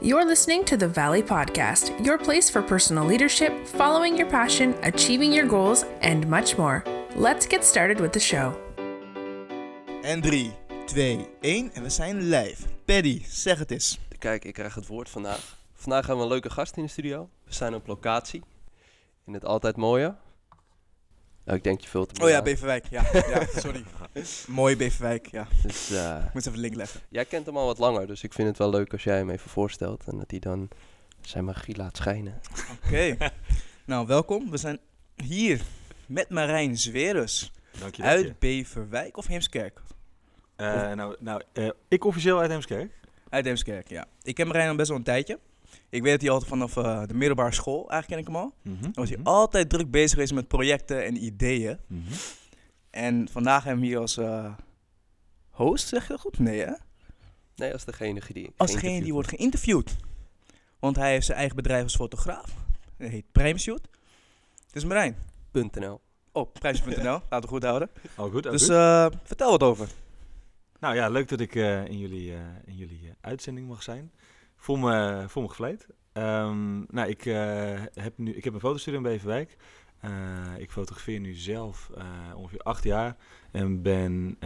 You're listening to the Valley Podcast, your place for personal leadership, following your passion, achieving your goals, and much more. Let's get started with the show. En 3, 2, 1 en we zijn live. Paddy, zeg het eens. Kijk, ik krijg het woord vandaag. Vandaag hebben we een leuke gast in de studio. We zijn op locatie. In het altijd mooie. Nou, ik denk je vult hem Oh ja. Beverwijk. Ja, ja sorry. Mooie Beverwijk, ja. Dus eh, Ik moet even link leggen. jij kent hem al wat langer, dus ik vind het wel leuk als jij hem even voorstelt. En dat hij dan zijn magie laat schijnen. Oké. nou, welkom. We zijn hier met Marijn Zwerus. Dank je. dank je. Uit Beverwijk of Heemskerk? Eh, nou, nou eh, ik officieel uit Heemskerk. Uit Heemskerk, ja. Ik ken Marijn al best wel een tijdje. Ik weet dat hij altijd vanaf eh, de middelbare school, eigenlijk ken ik hem al. Dan was hij altijd druk bezig geweest met projecten en ideeën. Mhm. En vandaag hebben we hem hier als eh, host, zeg je dat goed? Nee, hè? Nee, als degene die... Als degene die wordt geïnterviewd. Want hij heeft zijn eigen bedrijf als fotograaf. Dat heet Primeshoot. Dus Marijn, .nl. op prijsje.nl, laten we goed houden. Al goed, al Dus goed. eh, vertel wat over. nou ja, leuk dat ik eh, in jullie, eh, in jullie uitzending mag zijn. Voel me, voel me gevleid. Ehm, nou, ik, eh, heb nu, ik heb een fotostudio in Beverwijk. Eh, ik fotografeer nu zelf eh, ongeveer acht jaar en ben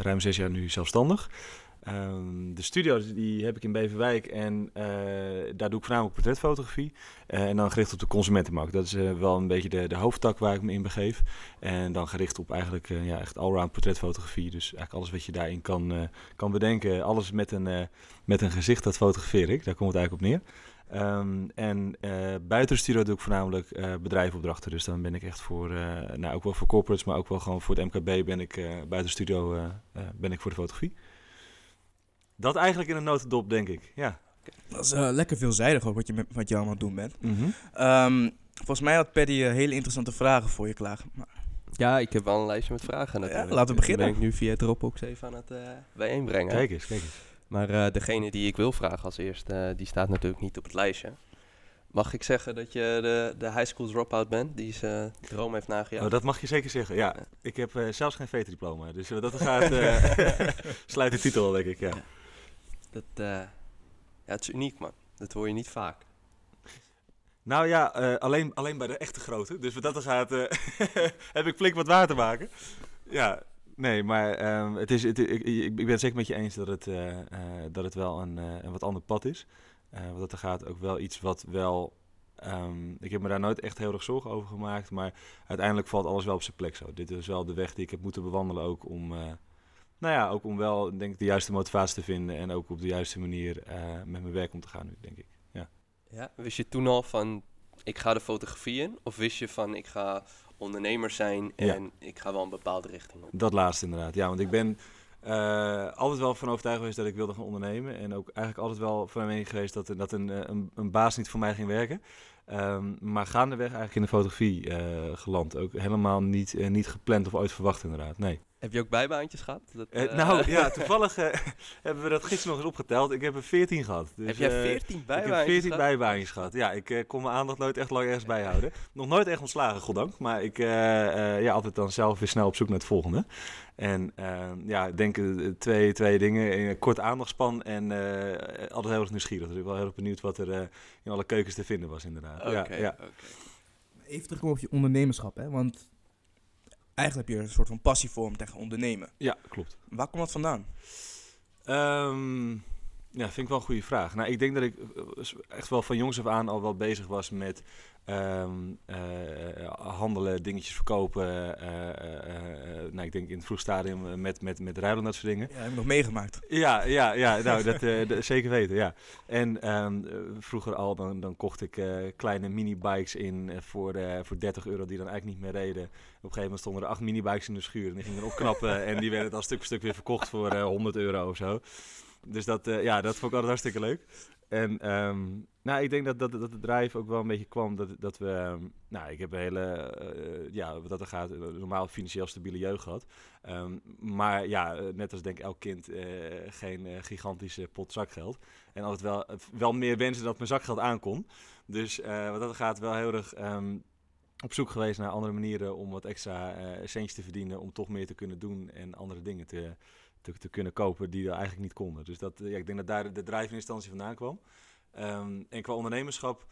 ruim zes jaar nu zelfstandig. Ehm, de studio die heb ik in Beverwijk en eh, daar doe ik voornamelijk portretfotografie. Eh, en dan gericht op de consumentenmarkt. Dat is eh, wel een beetje de, de hoofdtak waar ik me in begeef. En dan gericht op eigenlijk ja, echt allround portretfotografie. Dus eigenlijk alles wat je daarin kan, kan bedenken. Alles met een, met een gezicht, dat fotografeer ik. Daar komt het eigenlijk op neer. Ehm, en eh, buiten de studio doe ik voornamelijk eh bedrijfopdrachten. Dus dan ben ik echt voor, nou ook wel voor corporates, maar ook wel gewoon voor het MKB ben ik buiten de studio ben ik voor de fotografie. Dat eigenlijk in een notendop, denk ik. Ja. Dat is eh, lekker veelzijdig ook wat je, met, wat je allemaal aan het doen bent. Ehm, volgens mij had Paddy eh, hele interessante vragen voor je klaar. Maar, Ja, ik heb wel een lijstje met vragen Ja, natuurlijk. laten we beginnen. Die ben ik nu via Dropbox even aan het eh bijeenbrengen. Kijk eens, kijk eens. Maar eh, degene die ik wil vragen als eerste, eh, die staat natuurlijk niet op het lijstje. Mag ik zeggen dat je de, de high school dropout bent, die zijn droom heeft nagejaagd? Oh, dat mag je zeker zeggen. Ja, ik heb eh, zelfs geen VT-diploma. Dus dat gaat, eh sluit de titel al, denk ik. Ja. Dat, eh, ja, het is uniek, man. Dat hoor je niet vaak. Nou ja, eh, alleen, alleen bij de echte grote. Dus wat dat er gaat, eh, heb ik flink wat waar te maken. Ja, nee, maar ehm, het is, het, ik, ik ben het zeker met je eens dat het, dat het wel een, een wat ander pad is. Wat dat er gaat ook wel iets wat wel... ehm, ik heb me daar nooit echt heel erg zorgen over gemaakt. Maar uiteindelijk valt alles wel op zijn plek zo. Dit is wel de weg die ik heb moeten bewandelen ook om... nou ja, ook om wel denk ik, de juiste motivatie te vinden. En ook op de juiste manier eh, met mijn werk om te gaan nu, denk ik. Ja, wist je toen al van, ik ga de fotografie in? Of wist je van, ik ga ondernemer zijn Ja. en ik ga wel een bepaalde richting op? Dat laatste inderdaad. Ja, want ik ben eh, altijd wel van overtuigd geweest dat ik wilde gaan ondernemen. En ook eigenlijk altijd wel van mening geweest dat, dat een, eh, een, een baas niet voor mij ging werken. Ehm, maar gaandeweg eigenlijk in de fotografie geland. Ook helemaal niet, niet gepland of ooit verwacht inderdaad. Nee. Heb je ook bijbaantjes gehad? Dat, Eh, eh, nou ja, toevallig eh, hebben we dat gisteren nog eens opgeteld. Ik heb er 14 gehad. Dus, heb jij eh, 14 ik bijbaantjes heb 14 gehad? bijbaantjes gehad. Ja, ik eh, kon mijn aandacht nooit echt lang ergens bijhouden. Nog nooit echt ontslagen, goddank. Maar ik eh, eh, ja, altijd dan zelf weer snel op zoek naar het volgende. En ja, ik denk twee, twee dingen. Een kort aandachtspan en eh, altijd heel erg nieuwsgierig. Dus ik ben wel heel erg benieuwd wat er in alle keukens te vinden was inderdaad. Ja, ja. oké. even terugkomen op je ondernemerschap, hè? Want eigenlijk heb je een soort van passie voor om tegen ondernemen. ja, klopt. Waar komt dat vandaan? Ehm, ja, vind ik wel een goede vraag. Nou, ik denk dat ik eh, echt wel van jongs af aan al wel bezig was met ehm, eh, handelen, dingetjes verkopen. eh, nou, ik denk in het vroeg stadium met, met, met ruilen en dat soort dingen. Ja, heb ik nog meegemaakt. Ja, ja, ja nou, dat, dat zeker weten, ja. En ehm, eh, vroeger al, dan, dan kocht ik kleine minibikes in voor, voor 30 euro die dan eigenlijk niet meer reden. Op een gegeven moment stonden er acht minibikes in de schuur en die gingen erop knappen en die werden dan stuk voor stuk weer verkocht voor eh 100 euro of zo. Dus dat, eh, ja, dat vond ik altijd hartstikke leuk. En ehm, nou, ik denk dat, dat, dat de drive ook wel een beetje kwam dat, dat we... ehm, nou, ik heb een hele, eh, ja, wat dat er gaat, normaal financieel stabiele jeugd gehad. Ehm, maar ja, eh, net als denk ik elk kind, geen gigantische pot zakgeld. En altijd wel, wel meer wensen dat mijn zakgeld aankon. Dus wat dat gaat, wel heel erg op zoek geweest naar andere manieren om wat extra centjes te verdienen. Om toch meer te kunnen doen en andere dingen te, te, te kunnen kopen die er eigenlijk niet konden. Dus dat, eh, ja, ik denk dat daar de, de drive in instantie vandaan kwam. Ehm, en qua ondernemerschap,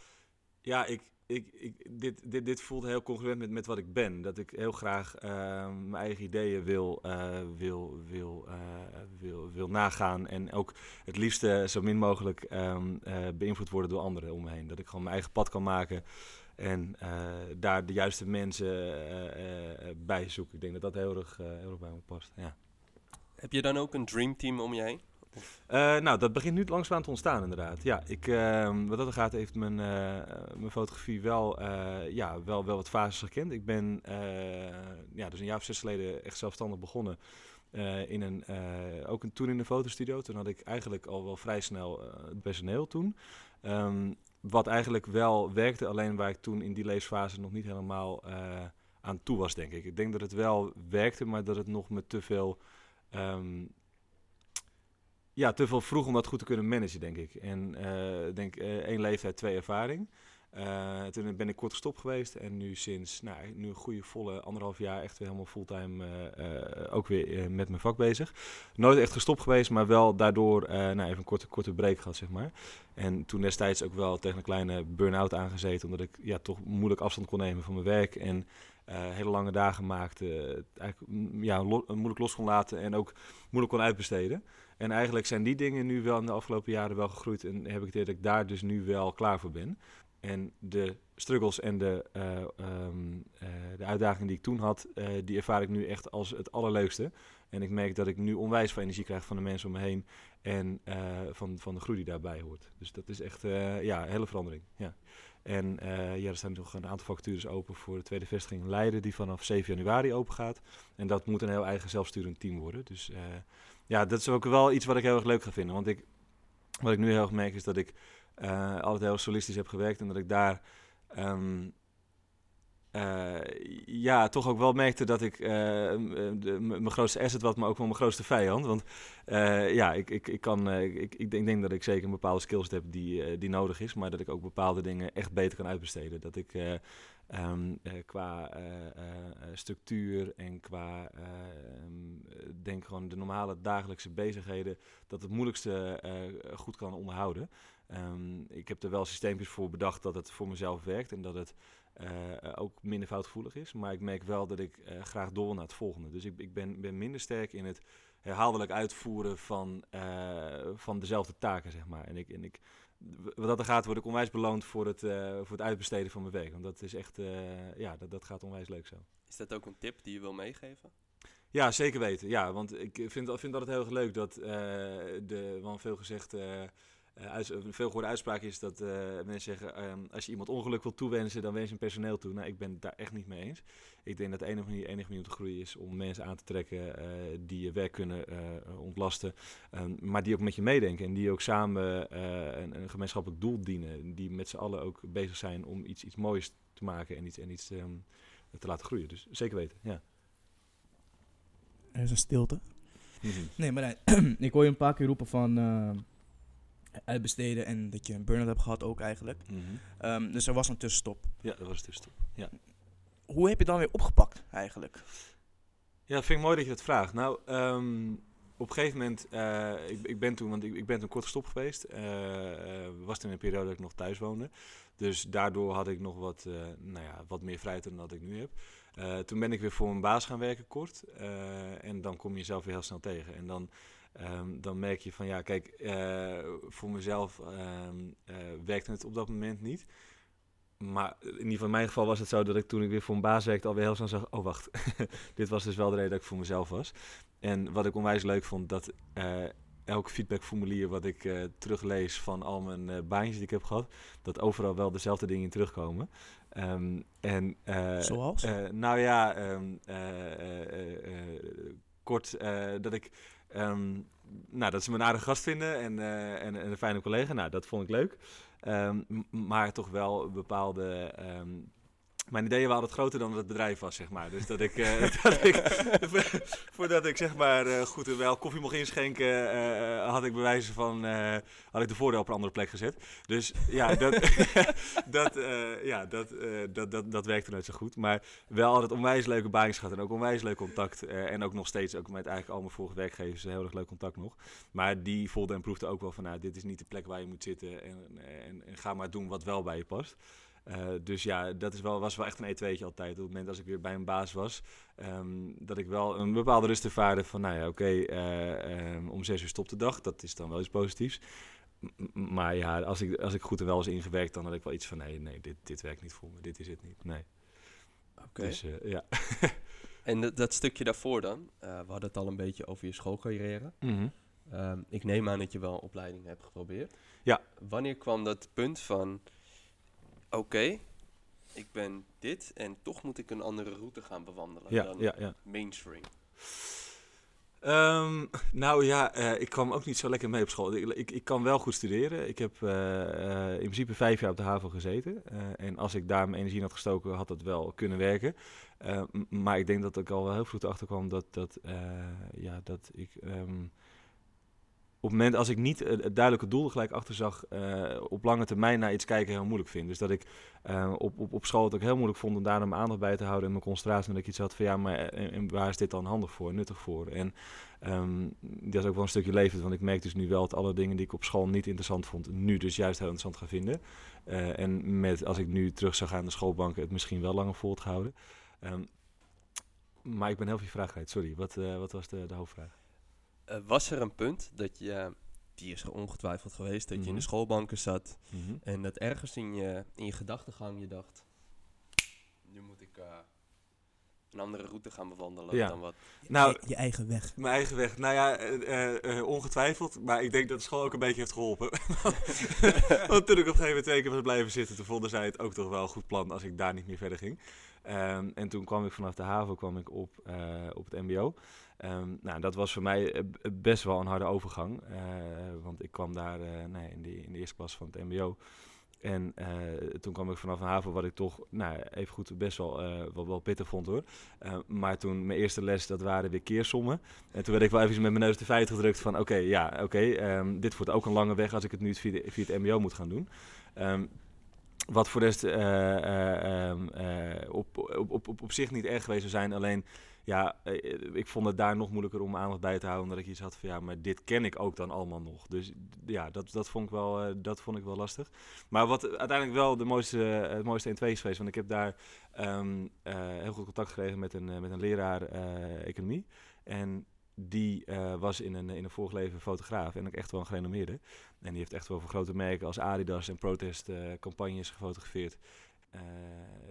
ja, ik, ik, ik, dit, dit, dit voelt heel congruent met, met wat ik ben. Dat ik heel graag ehm, mijn eigen ideeën wil, eh, wil, wil, eh, wil, wil nagaan. En ook het liefste zo min mogelijk ehm, eh, beïnvloed worden door anderen om me heen. Dat ik gewoon mijn eigen pad kan maken. En daar de juiste mensen bij zoeken. Ik denk dat dat heel erg, heel erg bij me past. Ja. Heb je dan ook een dreamteam om je heen? Uh, nou, dat begint nu langzaam te ontstaan inderdaad. Ja, ik, uh, wat dat gaat heeft mijn, uh, mijn fotografie wel, eh, ja, wel, wel wat fases gekend. Ik ben ja, dus een jaar of zes geleden echt zelfstandig begonnen. in een, ook een, toen in een fotostudio. Toen had ik eigenlijk al wel vrij snel het personeel toen. Um, wat eigenlijk wel werkte, alleen waar ik toen in die leesfase nog niet helemaal aan toe was, denk ik. Ik denk dat het wel werkte, maar dat het nog met te veel... Um, ja, te veel vroeg om dat goed te kunnen managen, denk ik. En uh, denk uh, één leeftijd, twee ervaring. Uh, toen ben ik kort gestopt geweest en nu sinds nou, nu een goede volle anderhalf jaar echt weer helemaal fulltime ook weer met mijn vak bezig. Nooit echt gestopt geweest, maar wel daardoor nou, even een korte, korte break gehad, zeg maar. En toen destijds ook wel tegen een kleine burn-out aangezeten, omdat ik ja, toch moeilijk afstand kon nemen van mijn werk en hele lange dagen maakte, eigenlijk ja, moeilijk los kon laten en ook moeilijk kon uitbesteden. En eigenlijk zijn die dingen nu wel in de afgelopen jaren wel gegroeid. En heb ik het dat ik daar dus nu wel klaar voor ben. En de struggles en de, uh, um, uh, de uitdagingen die ik toen had, die ervaar ik nu echt als het allerleukste. En ik merk dat ik nu onwijs veel energie krijg van de mensen om me heen en van, van de groei die daarbij hoort. Dus dat is echt ja, een hele verandering. Ja. En ja, er staan nog een aantal vacatures open voor de tweede vestiging Leiden, die vanaf 7 januari open gaat. En dat moet een heel eigen zelfsturend team worden. Dus ja, dat is ook wel iets wat ik heel erg leuk ga vinden. Want ik, wat ik nu heel erg merk is dat ik uh, altijd heel solistisch heb gewerkt. En dat ik daar um, uh, ja, toch ook wel merkte dat ik uh, mijn grootste asset was, maar ook wel mijn grootste vijand. Want ja, ik, ik, ik, kan, ik, ik denk, denk, dat ik zeker een bepaalde skills heb die, die nodig is. Maar dat ik ook bepaalde dingen echt beter kan uitbesteden. Dat ik uh, qua structuur en qua, um, denk gewoon de normale dagelijkse bezigheden, dat het moeilijkste goed kan onderhouden. Um, ik heb er wel systeempjes voor bedacht dat het voor mezelf werkt en dat het ook minder foutgevoelig is. Maar ik merk wel dat ik graag door naar het volgende. Dus ik, ik ben, ben minder sterk in het herhaaldelijk uitvoeren van, van dezelfde taken, zeg maar. En ik, en ik wat dat er gaat, word ik onwijs beloond voor het, uh, voor het uitbesteden van mijn werk. Want dat is echt, uh, ja, dat, dat gaat onwijs leuk zo. Is dat ook een tip die je wil meegeven? Ja, zeker weten. Ja, want ik vind, vind dat het heel erg leuk dat uh, de, want veel gezegd, uh, een veel gehoorde uitspraak is dat uh, mensen zeggen: um, als je iemand ongeluk wil toewensen, dan wens je een personeel toe. Nou, ik ben het daar echt niet mee eens. Ik denk dat de enige manier, enige manier om te groeien is om mensen aan te trekken uh, die je werk kunnen ontlasten, um, maar die ook met je meedenken en die ook samen een, een, gemeenschappelijk doel dienen. Die met z'n allen ook bezig zijn om iets, iets moois te maken en iets, en iets um, te laten groeien. Dus zeker weten, ja. Er is een stilte. -hmm. Nee, maar ik hoor je een paar keer roepen van uitbesteden en dat je een burn-out hebt gehad ook eigenlijk. -hmm. um, dus er was een tussenstop. Ja, er was een tussenstop. Ja. Hoe heb je dan weer opgepakt eigenlijk? Ja, dat vind ik mooi dat je dat vraagt. Nou, um, op een gegeven moment, uh, ik, ik, ben toen, want ik, ik ben toen kort gestopt geweest. Uh, uh, was toen een periode dat ik nog thuis woonde. Dus daardoor had ik nog wat, nou ja, wat meer vrijheid dan dat ik nu heb. toen ben ik weer voor mijn baas gaan werken kort. en dan kom je jezelf weer heel snel tegen. En dan Um, dan merk je van ja, kijk, uh, voor mezelf um, uh, werkte het op dat moment niet. Maar in ieder geval in mijn geval was het zo dat ik toen ik weer voor een baas werkte alweer heel snel zag, oh wacht, dit was dus wel de reden dat ik voor mezelf was. En wat ik onwijs leuk vond, dat uh, elk feedbackformulier wat ik teruglees van al mijn baantjes die ik heb gehad, dat overal wel dezelfde dingen in terugkomen. Um, en, Zoals? nou ja, kort dat ik Um, nou, dat ze me een aardige gast vinden en, uh, en, en, een fijne collega. Nou, dat vond ik leuk. Um, maar toch wel bepaalde um, mijn ideeën waren wat groter dan het bedrijf was, zeg maar. Dus dat ik, eh, voordat ik zeg maar eh, goed en wel koffie mocht inschenken, eh, had ik bewijzen van, had ik de voordeel op een andere plek gezet. Dus ja, dat, dat, ja, dat, dat, dat, dat werkte nooit zo goed. Maar wel altijd onwijs leuke baantjes en ook onwijs leuk contact. en ook nog steeds, ook met eigenlijk al mijn vorige werkgevers, heel erg leuk contact nog. Maar die voelde en proefde ook wel van, nou, dit is niet de plek waar je moet zitten en, en, en ga maar doen wat wel bij je past. Eh, dus ja, dat is wel, was wel echt een E2'tje altijd. Op het moment als ik weer bij een baas was, ehm, dat ik wel een bepaalde rust ervaarde van, nou ja, oké, eh, ehm, om zes uur stopt de dag. Dat is dan wel iets positiefs. M- maar ja, als ik, als ik goed er wel was ingewerkt, dan had ik wel iets van, nee, nee, dit, dit werkt niet voor me. Dit is het niet, nee. Oké. Dus eh, ja. En dat, dat stukje daarvoor dan, we hadden het al een beetje over je schoolcarrière. Ehm, ik neem aan dat je wel een opleiding hebt geprobeerd. Ja. Wanneer kwam dat punt van, oké, ik ben dit en toch moet ik een andere route gaan bewandelen Ja, dan ja, ja. mainstream? Ehm, nou ja, eh, ik kwam ook niet zo lekker mee op school. Ik, ik, ik kan wel goed studeren. Ik heb eh, eh, in principe vijf jaar op de HAVO gezeten. En als ik daar mijn energie in had gestoken, had dat wel kunnen werken. Maar ik denk dat ik al wel heel vroeg erachter kwam dat, dat, ja, dat ik... ehm, op het moment als ik niet het het duidelijke doel gelijk achter zag, eh, op lange termijn naar iets kijken heel moeilijk vind. Dus dat ik eh, op, op, op school het ook heel moeilijk vond om daar mijn aandacht bij te houden en mijn concentratie. En dat ik iets had van ja, maar en, waar is dit dan handig voor, nuttig voor? En ehm, dat is ook wel een stukje levend, want ik merk dus nu wel dat alle dingen die ik op school niet interessant vond, nu dus juist heel interessant ga vinden. Eh, en met, als ik nu terug zou gaan naar de schoolbanken, het misschien wel langer vol te houden. Ehm, maar ik ben heel veel vraag kwijt, sorry. Wat, eh, wat was de, de hoofdvraag? Eh, was er een punt dat je, die is er ongetwijfeld geweest, dat je in Mhm. de schoolbanken zat en dat ergens in je, in je gedachtegang je dacht, nu moet ik eh, een andere route gaan bewandelen Ja. dan wat. Nou, je, je eigen weg. Mijn eigen weg. Nou ja, eh, ongetwijfeld. Maar ik denk dat de school ook een beetje heeft geholpen. Want toen ik op een gegeven moment twee keer was blijven zitten, toen vonden zij het ook toch wel een goed plan als ik daar niet meer verder ging. Ehm, en toen kwam ik vanaf de haven kwam ik op, eh, op het mbo. Ehm, nou, dat was voor mij eh, b- best wel een harde overgang. eh, want ik kwam daar eh, nee, in, de, in de eerste klas van het mbo. En eh, toen kwam ik vanaf een haven wat ik toch, nou, even goed best wel, eh, wel, wel pittig vond hoor. Eh, maar toen mijn eerste les, dat waren weer keersommen. En toen werd ik wel even met mijn neus de feit gedrukt van... oké, ja, oké, ehm, dit wordt ook een lange weg als ik het nu via, de- via het mbo moet gaan doen. Ehm, wat voor de rest eh, eh, ehm, eh, op, op, op, op zich niet erg geweest zou zijn. Alleen, ja, eh, ik vond het daar nog moeilijker om aandacht bij te houden. Omdat ik iets had van, ja, maar dit ken ik ook dan allemaal nog. Dus ja, dat, dat, vond, ik wel, eh, dat vond ik wel lastig. Maar wat uiteindelijk wel de mooiste, eh, het mooiste 1-2 is geweest... want ik heb daar ehm, eh, heel goed contact gekregen met een, eh, met een leraar eh, economie. En die eh, was in een, in een vorig leven fotograaf en ook echt wel een gerenommeerde. En die heeft echt wel voor grote merken als Adidas en protestcampagnes gefotografeerd. Eh,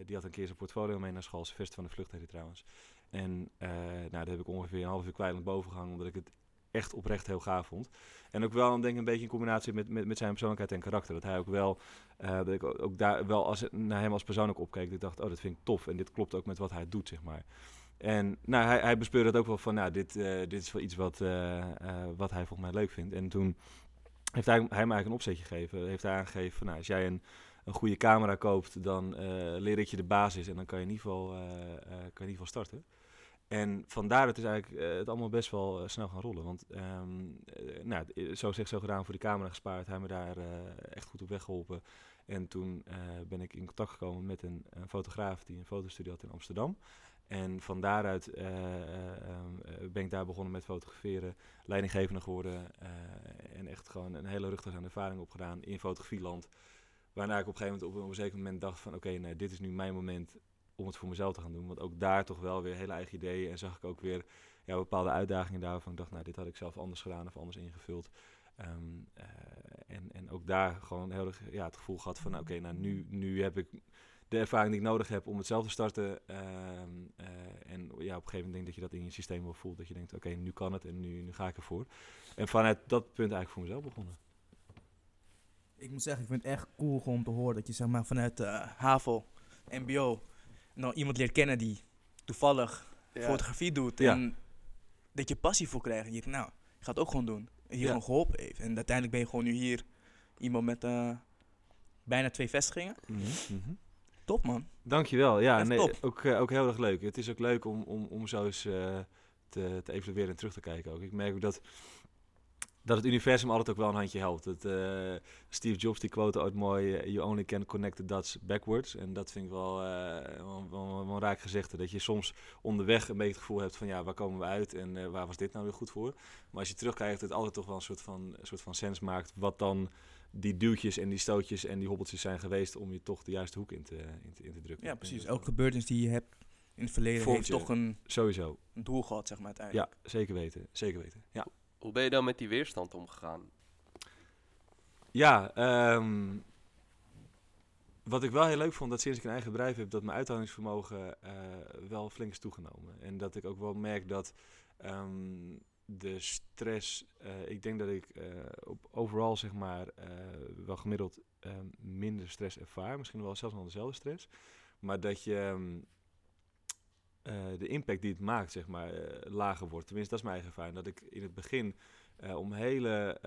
die had een keer zijn portfolio mee naar school. Vest van de vlucht heet hij trouwens. En eh, nou, daar heb ik ongeveer een half uur kwijt boven gehangen, omdat ik het echt oprecht heel gaaf vond. En ook wel, denk een beetje in combinatie met, met, met zijn persoonlijkheid en karakter. Dat hij ook wel, eh, dat ik ook daar wel als, naar hem als persoon ook opkeek. Ik dacht, oh, dat vind ik tof. En dit klopt ook met wat hij doet, zeg maar. En nou, hij, hij bespeurde het ook wel van, nou, dit, eh, dit is wel iets wat, wat hij volgens mij leuk vindt. En toen heeft hij, hij me eigenlijk een opzetje gegeven. Heeft hij aangegeven van, nou, als jij een, een goede camera koopt, dan leer ik je de basis en dan kan je in ieder geval, kan je in ieder geval starten. En vandaar dat is eigenlijk eh, het allemaal best wel eh, snel gaan rollen. Want ehm, eh, nou, zo zegt zo gedaan voor de camera gespaard. Hij me daar echt goed op weg geholpen. En toen ben ik in contact gekomen met een, fotograaf die een fotostudio had in Amsterdam. En van daaruit eh, eh, ehm, eh, ben ik daar begonnen met fotograferen, leidinggevende geworden en echt gewoon een hele rugtas aan ervaring opgedaan in fotografieland. Waarna ik op een gegeven moment een zeker moment dacht van oké, nee, dit is nu mijn moment om het voor mezelf te gaan doen. Want ook daar toch wel weer hele eigen ideeën en zag ik ook weer ja, bepaalde uitdagingen daarvan. Ik dacht, nou, dit had ik zelf anders gedaan of anders ingevuld. Ehm, eh, en, en ook daar gewoon heel erg ja, het gevoel gehad van, nou, oké, nou nu, nu heb ik de ervaring die ik nodig heb om het zelf te starten. Ehm, eh, en ja, op een gegeven moment denk dat je dat in je systeem wel voelt. Dat je denkt, oké, nu kan het en nu, nu ga ik ervoor. En vanuit dat punt eigenlijk voor mezelf begonnen. Ik moet zeggen, ik vind het echt cool om te horen dat je zeg maar vanuit de HAVO, MBO, nou iemand leert kennen die toevallig fotografie doet. Ja. En dat je passie voor krijgt. En je denkt, nou, ik ga het ook gewoon doen. En je gewoon geholpen heeft. En uiteindelijk ben je gewoon nu hier iemand met eh, bijna twee vestigingen. Mhm, mhm. Top man. Dankjewel. Ja, Echt nee, top. ook, eh, ook heel erg leuk. Het is ook leuk om, om, om zo eens eh, te, te evalueren en terug te kijken ook. Ik merk ook dat, dat het universum altijd ook wel een handje helpt. Het, eh, Steve Jobs die quote ooit mooi, eh, you only can connect the dots backwards. En dat vind ik wel, eh, wel, wel, raak gezegde. Dat je soms onderweg een beetje het gevoel hebt van ja, waar komen we uit en waar was dit nou weer goed voor? Maar als je terugkijkt, het altijd toch wel een soort van, een soort van sens maakt wat dan die duwtjes en die stootjes en die hobbeltjes zijn geweest om je toch de juiste hoek in te, in te, in te drukken. Ja, precies. Elke gebeurtenis die je hebt in het verleden heeft je. toch een... Sowieso. Een doel gehad, zeg maar, uiteindelijk. Ja, zeker weten. Zeker weten. Ja, Hoe ben je dan met die weerstand omgegaan? ja ehm, wat ik wel heel leuk vond, dat sinds ik een eigen bedrijf heb, dat mijn uithoudingsvermogen eh, wel flink is toegenomen. En dat ik ook wel merk dat ehm, de stress, eh, ik denk dat ik eh, op overal zeg maar wel gemiddeld minder stress ervaar. Misschien wel zelfs nog dezelfde stress. Maar dat je ehm, eh, de impact die het maakt, zeg maar, eh, lager wordt. Tenminste, dat is mijn eigen ervaring. Dat ik in het begin eh, om hele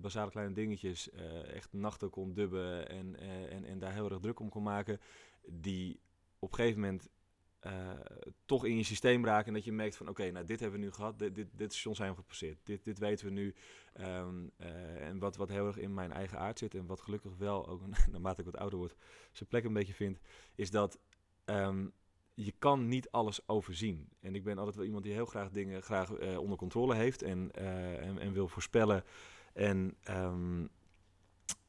basale kleine dingetjes echt nachten kon dubben en, en, en daar heel erg druk om kon maken. Die op een gegeven moment toch in je systeem raken. En dat je merkt van oké, nou dit hebben we nu gehad. Dit, dit, dit station zijn gepasseerd. Dit, dit weten we nu. Ehm, eh, en wat, wat heel erg in mijn eigen aard zit. En wat gelukkig wel ook naarmate ik wat ouder word zijn plek een beetje vindt. Is dat ehm, je kan niet alles overzien. En ik ben altijd wel iemand die heel graag dingen graag eh, onder controle heeft en, eh, en, en wil voorspellen. En ehm,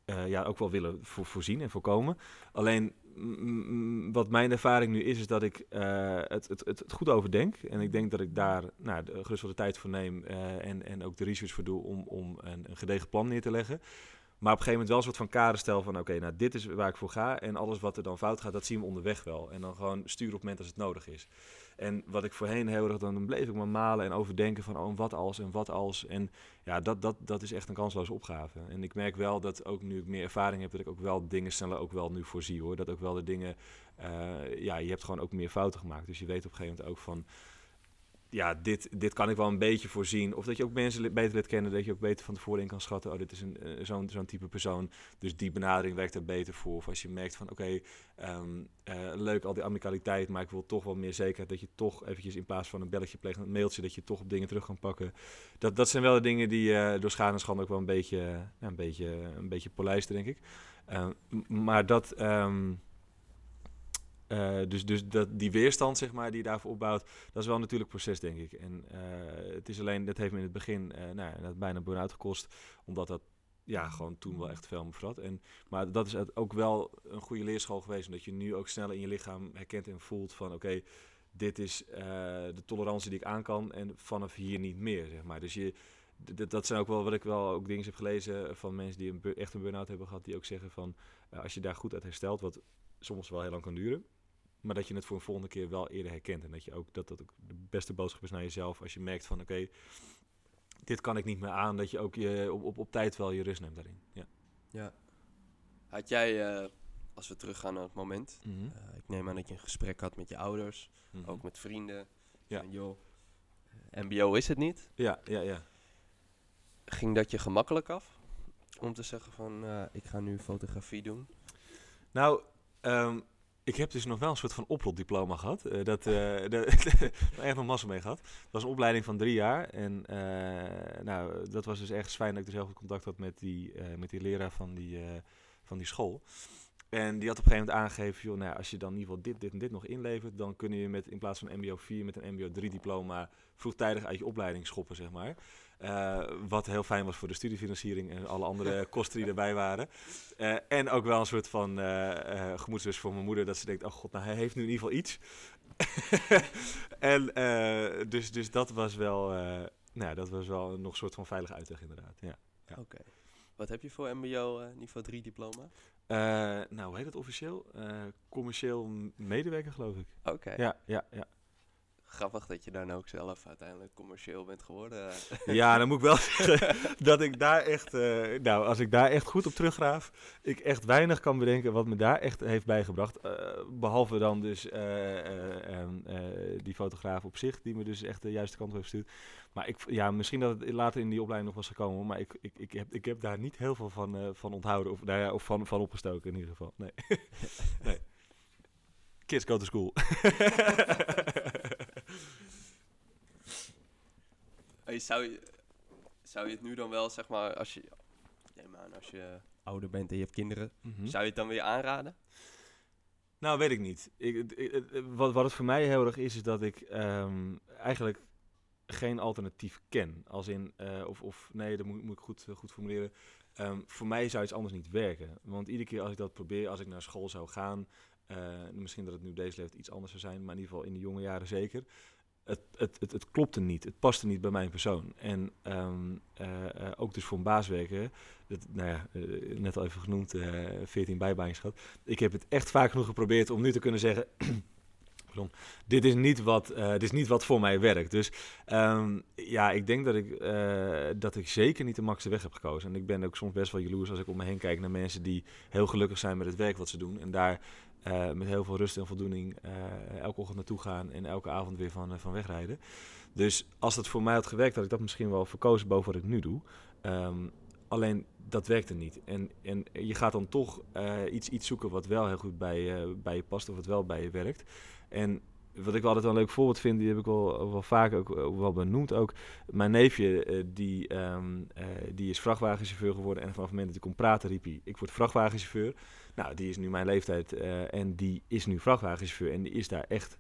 eh, ja, ook wel willen voor, voorzien en voorkomen. Alleen wat mijn ervaring nu is, is dat ik het, het, het, goed overdenk. En ik denk dat ik daar nou, gerust wel de tijd voor neem en, en ook de research voor doe om, om een, een gedegen plan neer te leggen. Maar op een gegeven moment wel een soort van kader stel van... oké, nou dit is waar ik voor ga en alles wat er dan fout gaat... dat zien we onderweg wel. En dan gewoon sturen op het moment als het nodig is. En wat ik voorheen heel erg... dan bleef ik maar malen en overdenken van... oh, wat als en wat als. En ja, dat, dat, dat is echt een kansloze opgave. En ik merk wel dat ook nu ik meer ervaring heb... dat ik ook wel dingen sneller ook wel nu voorzie, hoor. Dat ook wel de dingen... eh, ja, je hebt gewoon ook meer fouten gemaakt. Dus je weet op een gegeven moment ook van ja, dit, dit kan ik wel een beetje voorzien. Of dat je ook mensen beter leert kennen, dat je ook beter van tevoren in kan schatten. Oh, dit is een, eh, zo'n, zo'n type persoon. Dus die benadering werkt er beter voor. Of als je merkt van, oké, ehm, eh, leuk al die amicaliteit, maar ik wil toch wel meer zekerheid dat je toch eventjes in plaats van een belletje pleegt, een mailtje, dat je toch op dingen terug kan pakken. Dat, dat zijn wel de dingen die eh, door schade en schande ook wel een beetje, een beetje, een beetje polijsten, denk ik. Ehm, maar dat... ehm, eh, dus dus dat, die weerstand, zeg maar, die je daarvoor opbouwt, dat is wel een natuurlijk proces, denk ik. En eh, het is alleen, dat heeft me in het begin eh nou, dat bijna burn-out gekost, omdat dat ja, gewoon toen wel echt veel me verrat. En, maar dat is ook wel een goede leerschool geweest, omdat je nu ook sneller in je lichaam herkent en voelt van, oké, dit is de tolerantie die ik aan kan en vanaf hier niet meer, zeg maar. Dus je, dat zijn ook wel wat ik wel ook dingen heb gelezen van mensen die een echt een burn-out hebben gehad, die ook zeggen van, als je daar goed uit herstelt, wat soms wel heel lang kan duren, maar dat je het voor een volgende keer wel eerder herkent. En dat je ook dat dat ook de beste boodschap is naar jezelf. Als je merkt van oké, dit kan ik niet meer aan. Dat je ook je, op, op, op tijd wel je rust neemt daarin. Ja. Ja. Had jij, eh, als we teruggaan naar het moment... Mhm. eh, ik neem aan dat je een gesprek had met je ouders, Mhm. ook met vrienden. Ja. Van, joh, eh, mbo is het niet. Ja, ja, ja. Ging dat je gemakkelijk af? Om te zeggen van, eh, ik ga nu fotografie doen. Nou, ehm, ik heb dus nog wel een soort van oprotdiploma gehad. Eh, dat, eh daar echt nog massa mee gehad. Het was een opleiding van drie jaar. En eh, nou, dat was dus echt fijn dat ik dus heel goed contact had met die, met die leraar van die, van die school. En die had op een gegeven moment aangegeven, joh, nou ja, als je dan in ieder geval dit, dit en dit nog inlevert, dan kun je met in plaats van MBO 4 met een MBO 3 diploma vroegtijdig uit je opleiding schoppen, zeg maar. Eh, wat heel fijn was voor de studiefinanciering en alle andere kosten die erbij waren. Eh, en ook wel een soort van eh, gemoedsrust voor mijn moeder, dat ze denkt, oh god, nou hij heeft nu in ieder geval iets. en dus, dus dat was wel, nou dat was wel nog een soort van veilige uitweg inderdaad, ja. Ja. Oké. Wat heb je voor mbo niveau 3 diploma? Nou, hoe heet het officieel? Commercieel medewerker, geloof ik. Oké. Ja, ja, ja. Grappig dat je dan ook zelf uiteindelijk commercieel bent geworden. Ja, dan moet ik wel zeggen dat ik daar echt, eh, nou, als ik daar echt goed op teruggraaf, ik echt weinig kan bedenken wat me daar echt heeft bijgebracht. Eh, behalve dan dus eh, eh, ehm, eh, die fotograaf op zich, die me dus echt de juiste kant op heeft gestuurd. Maar ik, ja, misschien dat het later in die opleiding nog was gekomen, maar ik, ik, ik, heb, ik heb daar niet heel veel van, van onthouden of, nou ja, of van, van opgestoken in ieder geval. Nee. Kids go to school. Hey, zou, je, zou je het nu dan wel, zeg maar, als je, aan, als je ouder bent en je hebt kinderen, Mhm. zou je het dan weer aanraden? Nou, weet ik niet. Ik, wat, wat het voor mij heel erg is, is dat ik ehm, eigenlijk geen alternatief ken. Als in, eh, of, of nee, dat moet, moet ik goed, goed formuleren. Ehm, voor mij zou iets anders niet werken. Want iedere keer als ik dat probeer, als ik naar school zou gaan, eh, misschien dat het nu deze leeftijd iets anders zou zijn, maar in ieder geval in de jonge jaren zeker. Het, het, het, klopte niet. Het paste niet bij mijn persoon. En ehm, eh, eh, ook dus voor een baas werken. Dat, nou ja, eh, net al even genoemd, eh 14 bijbaantjes ik heb het echt vaak genoeg geprobeerd om nu te kunnen zeggen. dit, is niet wat, dit is niet wat voor mij werkt. Dus ehm, ja, ik denk dat ik, dat ik zeker niet de makkelijkste weg heb gekozen. En ik ben ook soms best wel jaloers als ik om me heen kijk naar mensen die heel gelukkig zijn met het werk wat ze doen. En daar eh, met heel veel rust en voldoening eh, elke ochtend naartoe gaan en elke avond weer van, eh, van wegrijden. Dus als dat voor mij had gewerkt, had ik dat misschien wel verkozen boven wat ik nu doe. Ehm, alleen dat werkte niet. En, en je gaat dan toch iets, iets zoeken wat wel heel goed bij, bij je past of wat wel bij je werkt. En wat ik wel altijd wel een leuk voorbeeld vind, die heb ik wel, wel vaak ook, wel benoemd ook. Mijn neefje, die, ehm, eh, die is vrachtwagenchauffeur geworden. En vanaf het moment dat ik kon praten, riep hij, ik word vrachtwagenchauffeur. Nou, die is nu mijn leeftijd eh, en die is nu vrachtwagenchauffeur. En die is daar echt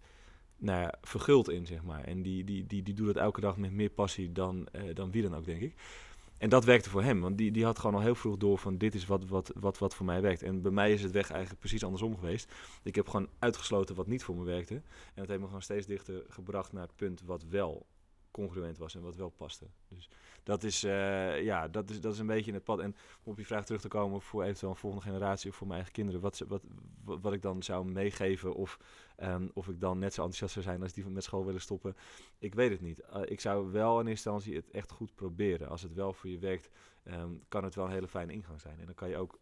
nou ja, verguld in, zeg maar. En die, die, die, die doet het elke dag met meer passie dan, eh, dan wie dan ook, denk ik. En dat werkte voor hem, want die, die had gewoon al heel vroeg door van dit is wat, wat, wat, wat voor mij werkt. En bij mij is het weg eigenlijk precies andersom geweest. Ik heb gewoon uitgesloten wat niet voor me werkte. En dat heeft me gewoon steeds dichter gebracht naar het punt wat wel congruent was en wat wel paste. Dus dat is, eh, ja, dat is, dat is een beetje in het pad. En om op je vraag terug te komen voor eventueel een volgende generatie of voor mijn eigen kinderen, wat, wat, wat, wat ik dan zou meegeven of, ehm, of ik dan net zo enthousiast zou zijn als die met school willen stoppen, ik weet het niet. Eh, ik zou wel in eerste instantie het echt goed proberen. Als het wel voor je werkt, ehm, kan het wel een hele fijne ingang zijn. En dan kan je ook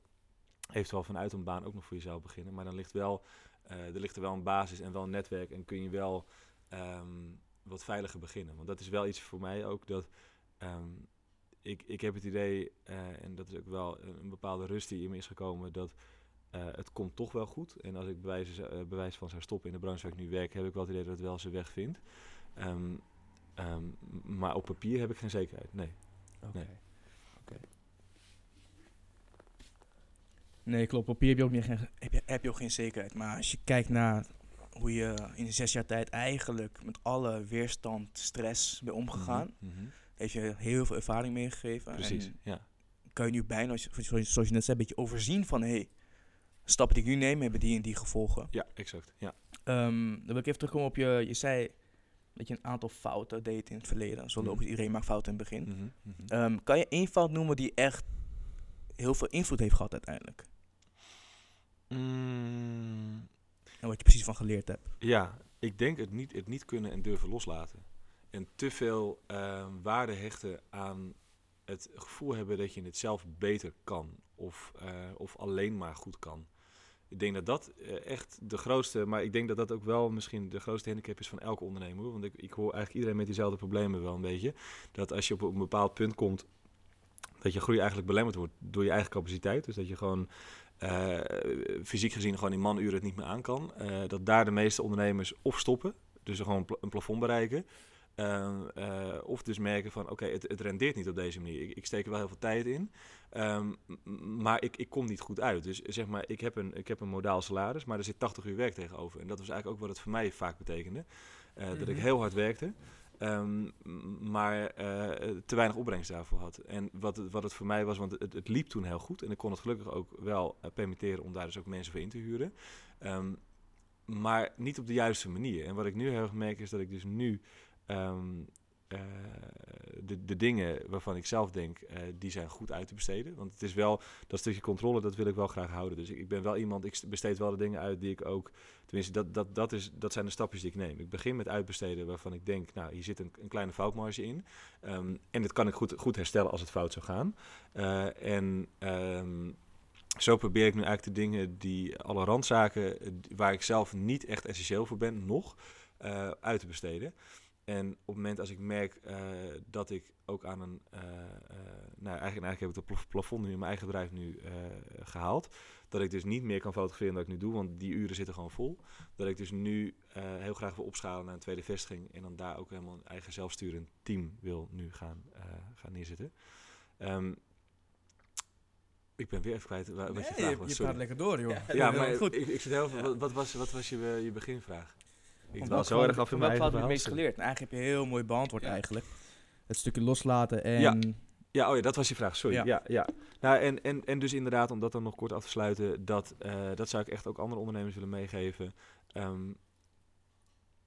eventueel vanuit een baan ook nog voor jezelf beginnen. Maar dan ligt, wel, eh, er ligt er wel een basis en wel een netwerk en kun je wel ehm, wat veiliger beginnen. Want dat is wel iets voor mij ook dat ehm, ik, ik heb het idee, eh, en dat is ook wel een, een bepaalde rust die in me is gekomen, dat eh, het komt toch wel goed. En als ik bewijs, eh, bewijs van zou stoppen in de branche waar ik nu werk, heb ik wel het idee dat het wel zijn weg vindt. Ehm, ehm, maar op papier heb ik geen zekerheid, nee. Oké. Nee. Nee, klopt. Op papier heb je, ook niet, geen- heb, je, heb je ook geen zekerheid. Maar als je kijkt naar hoe je in de zes jaar tijd eigenlijk met alle weerstand, stress bent omgegaan, Mhm, mhm. Heeft je heel veel ervaring meegegeven. Precies, En ja. kan je nu bijna, zoals je net zei, een beetje overzien van, hey, stappen die ik nu neem hebben die en die gevolgen. Ja, exact. Ja. Ehm, dan wil ik even terugkomen op je, je zei dat je een aantal fouten deed in het verleden. Zo Mhm. logisch, iedereen maakt fouten in het begin. Mhm, mhm. Ehm, kan je één fout noemen die echt heel veel invloed heeft gehad uiteindelijk? Mm, En wat je precies van geleerd hebt? Ja, ik denk het niet, het niet kunnen en durven loslaten. En te veel ehm, waarde hechten aan het gevoel hebben dat je het zelf beter kan. Of, eh, of alleen maar goed kan. Ik denk dat dat eh, echt de grootste, maar ik denk dat dat ook wel misschien de grootste handicap is van elke ondernemer. Want ik, ik hoor eigenlijk iedereen met diezelfde problemen wel een beetje. Dat als je op een bepaald punt komt, dat je groei eigenlijk belemmerd wordt door je eigen capaciteit. Dus dat je gewoon eh, fysiek gezien gewoon in manuren het niet meer aan kan. Dat daar de meeste ondernemers of stoppen, dus gewoon een plafond bereiken. Eh, eh, of dus merken van oké, het, het rendeert niet op deze manier. Ik, ik steek er wel heel veel tijd in, ehm, maar ik, ik kom niet goed uit. Dus zeg maar, ik heb, een, ik heb een modaal salaris, maar er zit 80 uur werk tegenover. En dat was eigenlijk ook wat het voor mij vaak betekende. Eh, Dat ik Mhm. heel hard werkte. ehm, maar eh, te weinig opbrengst daarvoor had. En wat het, wat het voor mij was, want het, het liep toen heel goed. En ik kon het gelukkig ook wel permitteren om daar dus ook mensen voor in te huren. Ehm, maar niet op de juiste manier. En wat ik nu heel erg merk is dat ik dus nu ehm, eh, de, de dingen waarvan ik zelf denk, eh, die zijn goed uit te besteden. Want het is wel, dat stukje controle, dat wil ik wel graag houden. Dus ik, ben wel iemand, ik besteed wel de dingen uit die ik ook, tenminste, dat, dat, dat, is, dat zijn de stapjes die ik neem. Ik begin met uitbesteden waarvan ik denk, nou, hier zit een, een kleine foutmarge in. Ehm, en dat kan ik goed, goed herstellen als het fout zou gaan. Eh, en ehm, zo probeer ik nu eigenlijk de dingen die, alle randzaken, waar ik zelf niet echt essentieel voor ben, nog, uit te besteden. En op het moment als ik merk eh, dat ik ook aan een... eh, eh, nou, eigenlijk, eigenlijk heb ik het plaf- plafond nu in mijn eigen bedrijf nu eh, gehaald. Dat ik dus niet meer kan fotograferen dan ik nu doe, want die uren zitten gewoon vol. Dat ik dus nu eh, heel graag wil opschalen naar een tweede vestiging. En dan daar ook helemaal een eigen zelfsturend team wil nu gaan, eh, gaan neerzetten. Ehm, ik ben weer even kwijt wa- wat je vraag je, was. je praat lekker door, joh. Ja, Heel maar goed. ik, ik zit heel veel. Wat, wat was, wat was je, je beginvraag? Ik welk zo erg af in mijn eigen veld heb je het meest geleerd? Nou, eigenlijk heb je heel mooi beantwoord Ja. eigenlijk. Het stukje loslaten en... Ja. Ja, oh ja, dat was je vraag. Sorry. Ja. Ja, ja. Nou, en, en, en dus inderdaad, om dat dan nog kort af te sluiten, dat, eh, dat zou ik echt ook andere ondernemers willen meegeven. Ehm,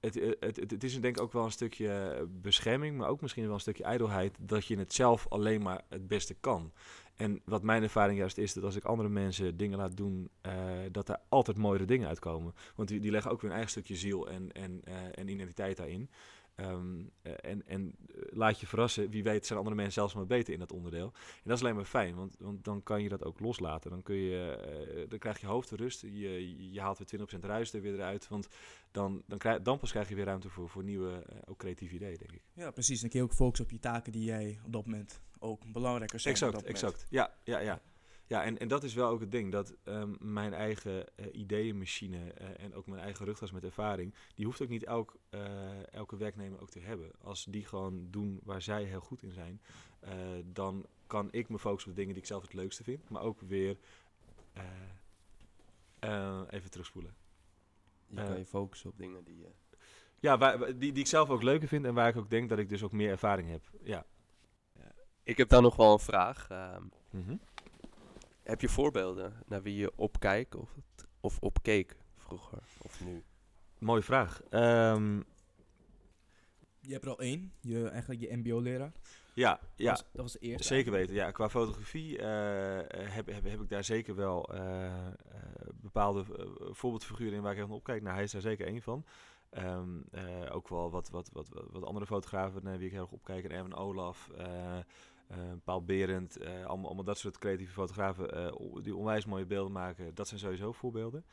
het, eh, het, het, het is denk ik ook wel een stukje bescherming, maar ook misschien wel een stukje ijdelheid, dat je het zelf alleen maar het beste kan. En wat mijn ervaring juist is, dat als ik andere mensen dingen laat doen, eh, dat er altijd mooiere dingen uitkomen. Want die, die leggen ook weer een eigen stukje ziel en, en, eh, en identiteit daarin. Ehm, eh, en en eh, laat je verrassen, wie weet zijn andere mensen zelfs maar beter in dat onderdeel. En dat is alleen maar fijn, want, want dan kan je dat ook loslaten. Dan, kun je, eh, dan krijg je hoofdrust, je, je haalt weer 20% ruis er weer eruit. Want dan, dan, krijg, dan pas krijg je weer ruimte voor, voor nieuwe, ook creatieve ideeën, denk ik. Ja, precies. Dan kun je ook focussen op je taken die jij op dat moment ook belangrijker zijn. Exact, exact. Ja, ja, ja. Ja, en, en dat is wel ook het ding, dat ehm, mijn eigen eh, ideeënmachine eh, en ook mijn eigen rugtas met ervaring, die hoeft ook niet elk, eh, elke werknemer ook te hebben. Als die gewoon doen waar zij heel goed in zijn, eh, dan kan ik me focussen op de dingen die ik zelf het leukste vind, maar ook weer eh, eh, even terugspoelen. Je kan je focussen op dingen die je... Ja, waar, die, die ik zelf ook leuker vind en waar ik ook denk dat ik dus ook meer ervaring heb. Ja. Ik heb dan nog wel een vraag. Ehm, Mhm. Heb je voorbeelden naar wie je opkijkt of, of opkeek vroeger of nu? Mooie vraag. Ehm, Je hebt er al één. Je, eigenlijk je mbo-leraar. ja, ja. Dat, was, dat was de eerste. Zeker weten, ja. Qua fotografie eh, heb, heb, heb ik daar zeker wel eh, eh, bepaalde eh, voorbeeldfiguren in waar ik echt naar opkijk. Nou, hij is daar zeker één van. Ehm, eh, ook wel wat, wat, wat, wat, wat andere fotografen naar wie ik heel erg opkijk. En Erwin Olaf, eh, eh, Paul Berend, eh, allemaal, dat soort creatieve fotografen eh, die onwijs mooie beelden maken. Dat zijn sowieso voorbeelden.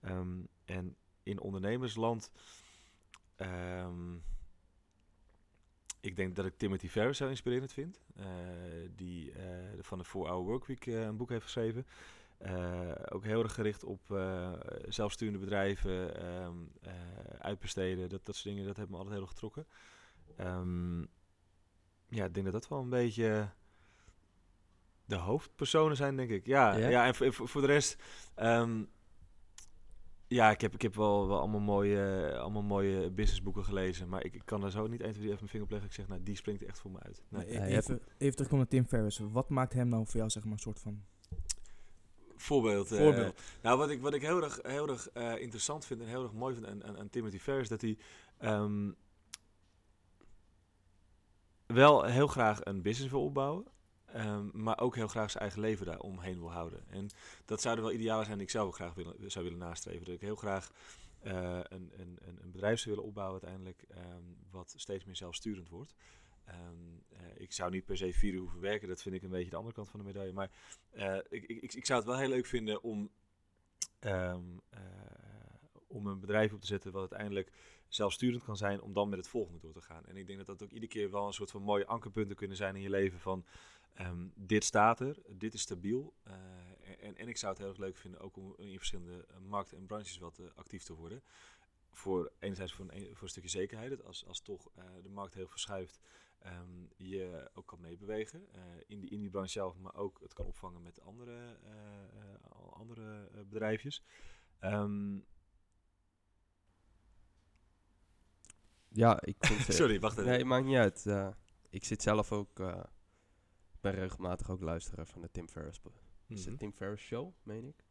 Ehm, en in ondernemersland... ehm, ik denk dat ik Timothy Ferris heel inspirerend vind. die van de 4-Hour Workweek een boek heeft geschreven. Ook heel erg gericht op zelfsturende bedrijven, ehm, eh, uitbesteden, dat, dat soort dingen. Dat heeft me altijd heel erg getrokken. Ja, ik denk dat dat wel een beetje de hoofdpersonen zijn, denk ik. Ja, Ja? ja? en voor, de rest... ehm, ja, ik heb, ik heb wel, wel allemaal, mooie, allemaal mooie businessboeken gelezen. Maar ik, ik kan daar zo niet 1, 2, 3 even mijn vinger op leggen. Ik zeg, nou, die springt echt voor me uit. Nee. Ja, even, even terugkomen naar Tim Ferriss. Wat maakt hem nou voor jou, zeg maar, een soort van... Voorbeeld. eh, Voorbeeld. nou, wat ik, wat ik heel erg, heel erg eh, interessant vind en heel erg mooi vind aan, aan, aan Timothy Ferris... dat hij ehm, wel heel graag een business wil opbouwen... ehm, maar ook heel graag zijn eigen leven daar omheen wil houden. En dat zouden wel idealen zijn die ik zelf ook graag willen, zou willen nastreven. Dat ik heel graag eh, een, een, een, bedrijf zou willen opbouwen uiteindelijk... ehm, wat steeds meer zelfsturend wordt... Ehm, eh, ik zou niet per se vier uur hoeven werken. Dat vind ik een beetje de andere kant van de medaille. Maar eh, ik, ik, ik, zou het wel heel leuk vinden om, om een bedrijf op te zetten wat uiteindelijk zelfsturend kan zijn, om dan met het volgende door te gaan. En ik denk dat dat ook iedere keer wel een soort van mooie ankerpunten kunnen zijn in je leven van ehm, dit staat er, dit is stabiel. eh, en, en ik zou het heel erg leuk vinden ook om in verschillende eh, markten en branches wat eh, actief te worden. Voor enerzijds voor een, voor een stukje zekerheid, dat als, als toch de markt heel verschuift, ehm, je ook kan meebewegen in, die, in die branche zelf, maar ook het kan opvangen met andere, andere bedrijfjes. Ehm, Ja, ik vind... sorry, wacht even. Nee, maakt niet uit. eh, ik zit zelf ook... eh, ik ben regelmatig ook luisteraar van de Tim Ferriss. Is Mhm. het Tim Ferriss Show, meen ik?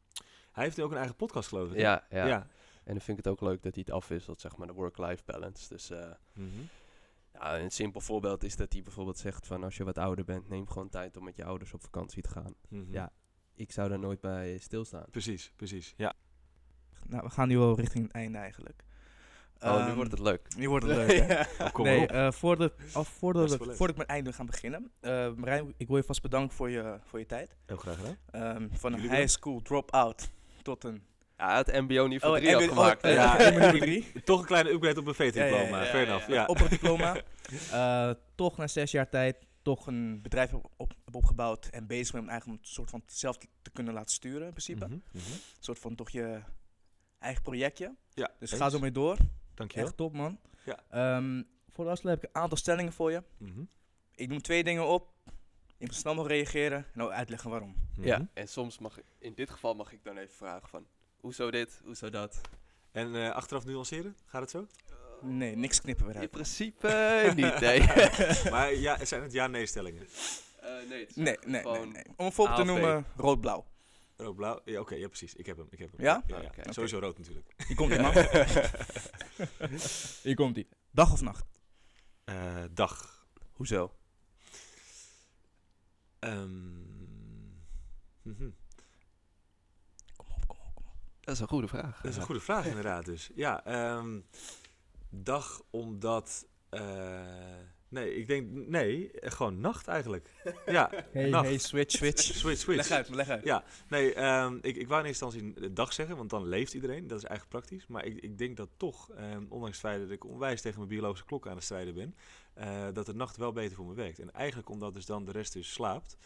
Hij heeft nu ook een eigen podcast, geloof ik. ja, ja. En dan vind ik het ook leuk dat hij het afwisselt, zeg maar, de work-life balance. Dus eh, Mhm. ja, een simpel voorbeeld is dat hij bijvoorbeeld zegt van... als je wat ouder bent, neem gewoon tijd om met je ouders op vakantie te gaan. Mhm. Ja. Ik zou daar nooit bij stilstaan. Precies, precies. Ja. Nou, we gaan nu wel richting het einde eigenlijk. Oh, nu Ehm, wordt het leuk. Nu wordt het leuk, hè? Oh, kom nee, eh, voordat, af, voordat, leuk. voordat ik met einde gaan beginnen. eh Marijn, ik wil je vast bedanken voor je, voor je tijd. Heel graag gedaan. Ehm, van een Jullie high school drop-out tot een Ja, hij had mbo-niveau Oh, 3 MBO afgemaakt. oh, ja. Ja, nummer drie. Toch een kleine upgrade op een VT-diploma. Ja, ja, ja, ja, Fair ja, enough. ja. Ja. Op het diploma. Eh, toch na zes jaar tijd toch een bedrijf heb, op, heb opgebouwd en bezig ben om eigenlijk een soort van zelf te, kunnen laten sturen in principe. Mhm, mhm. Een soort van toch je eigen projectje. Ja, Dus eens. ga zo mee door. Dankjewel. Echt top man. Ja. Ehm, voor de afsluit heb ik een aantal stellingen voor je. Mhm, Ik noem twee dingen op. Je moet snel nog reageren en ook uitleggen waarom. mhm. Ja, en soms mag ik, in dit geval mag ik dan even vragen van, hoezo dit, hoezo dat? En eh, achteraf nuanceren? Gaat het zo? Nee, niks knippen we In eruit. principe eh, niet, nee. maar ja, zijn het ja-nee-stellingen? Eh, nee, het is Nee, nee, nee, nee. Om een voorbeeld te noemen, rood-blauw. Rood, blauw? Ja, oké, ja, precies. Ik heb hem. Ik heb hem. Ja? ja, Oké. Sowieso rood natuurlijk. Hier komt ie man. Hier komt ie. Dag of nacht? Eh, dag. Hoezo? Ehm, mhm. Kom op, kom op, kom op. Dat is een goede vraag. Dat is een goede vraag inderdaad dus. Ja, ehm, dag omdat... eh, nee, ik denk... Nee, gewoon nacht eigenlijk. Ja, Hey, nacht. hey, switch, switch. Switch, switch. Leg uit, leg uit. Ja, nee, ehm, ik, ik wou in eerste instantie een dag zeggen, want dan leeft iedereen. Dat is eigenlijk praktisch. Maar ik, ik denk dat toch, ehm, ondanks het feit dat ik onwijs tegen mijn biologische klok aan het strijden ben, eh, dat de nacht wel beter voor me werkt. En eigenlijk omdat dus dan de rest dus slaapt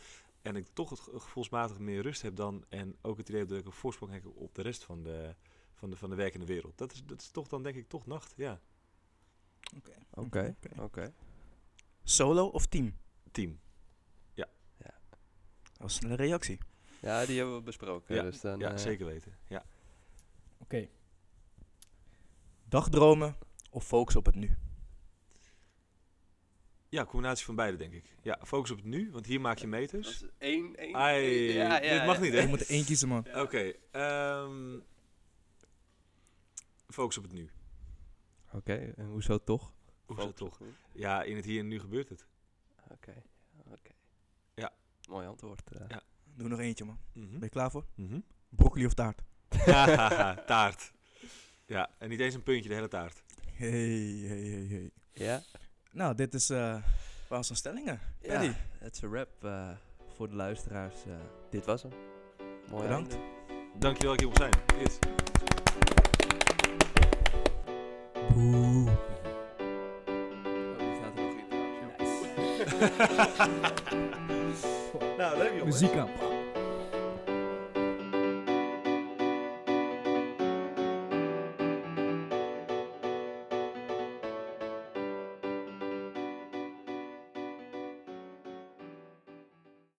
en ik toch het ge- gevoelsmatig meer rust heb dan en ook het idee heb dat ik een voorsprong heb op de rest van de, van de, van de werkende wereld. Dat is, dat is toch dan denk ik toch nacht, ja. Oké, oké. Solo of team? Team. Dat was een snelle reactie. Ja, die hebben we besproken. Ja, dus dan, Ja, eh, zeker weten. Ja. Oké. Dagdromen of focus op het nu? ja, combinatie van beide denk ik. Ja, focus op het nu, want hier maak je Dat meters. is één, één, Ai, één- ja, ja, dit mag ja. niet, Je hè? moet er één kiezen, man. Oké, ehm, focus op het nu. Oké, en hoezo toch? Hoe is dat Focus toch? Ja, in het hier en nu gebeurt het. Oké, oké. Ja. Mooi antwoord. eh. Ja. Doe nog eentje, man. Mhm. Ben je klaar voor? Mhm. Broccoli of taart? Taart. Ja, en niet eens een puntje, de hele taart. Hey, hey, hey, hey. Ja? Nou, dit is... eh waar zijn stellingen? Ja, het is een rap eh, voor de luisteraars. eh, dit was hem. Mooi Bedankt. einde. Dankjewel dat ik hier mocht zijn. Yes. Nou, leuk jongen. Muziek aan.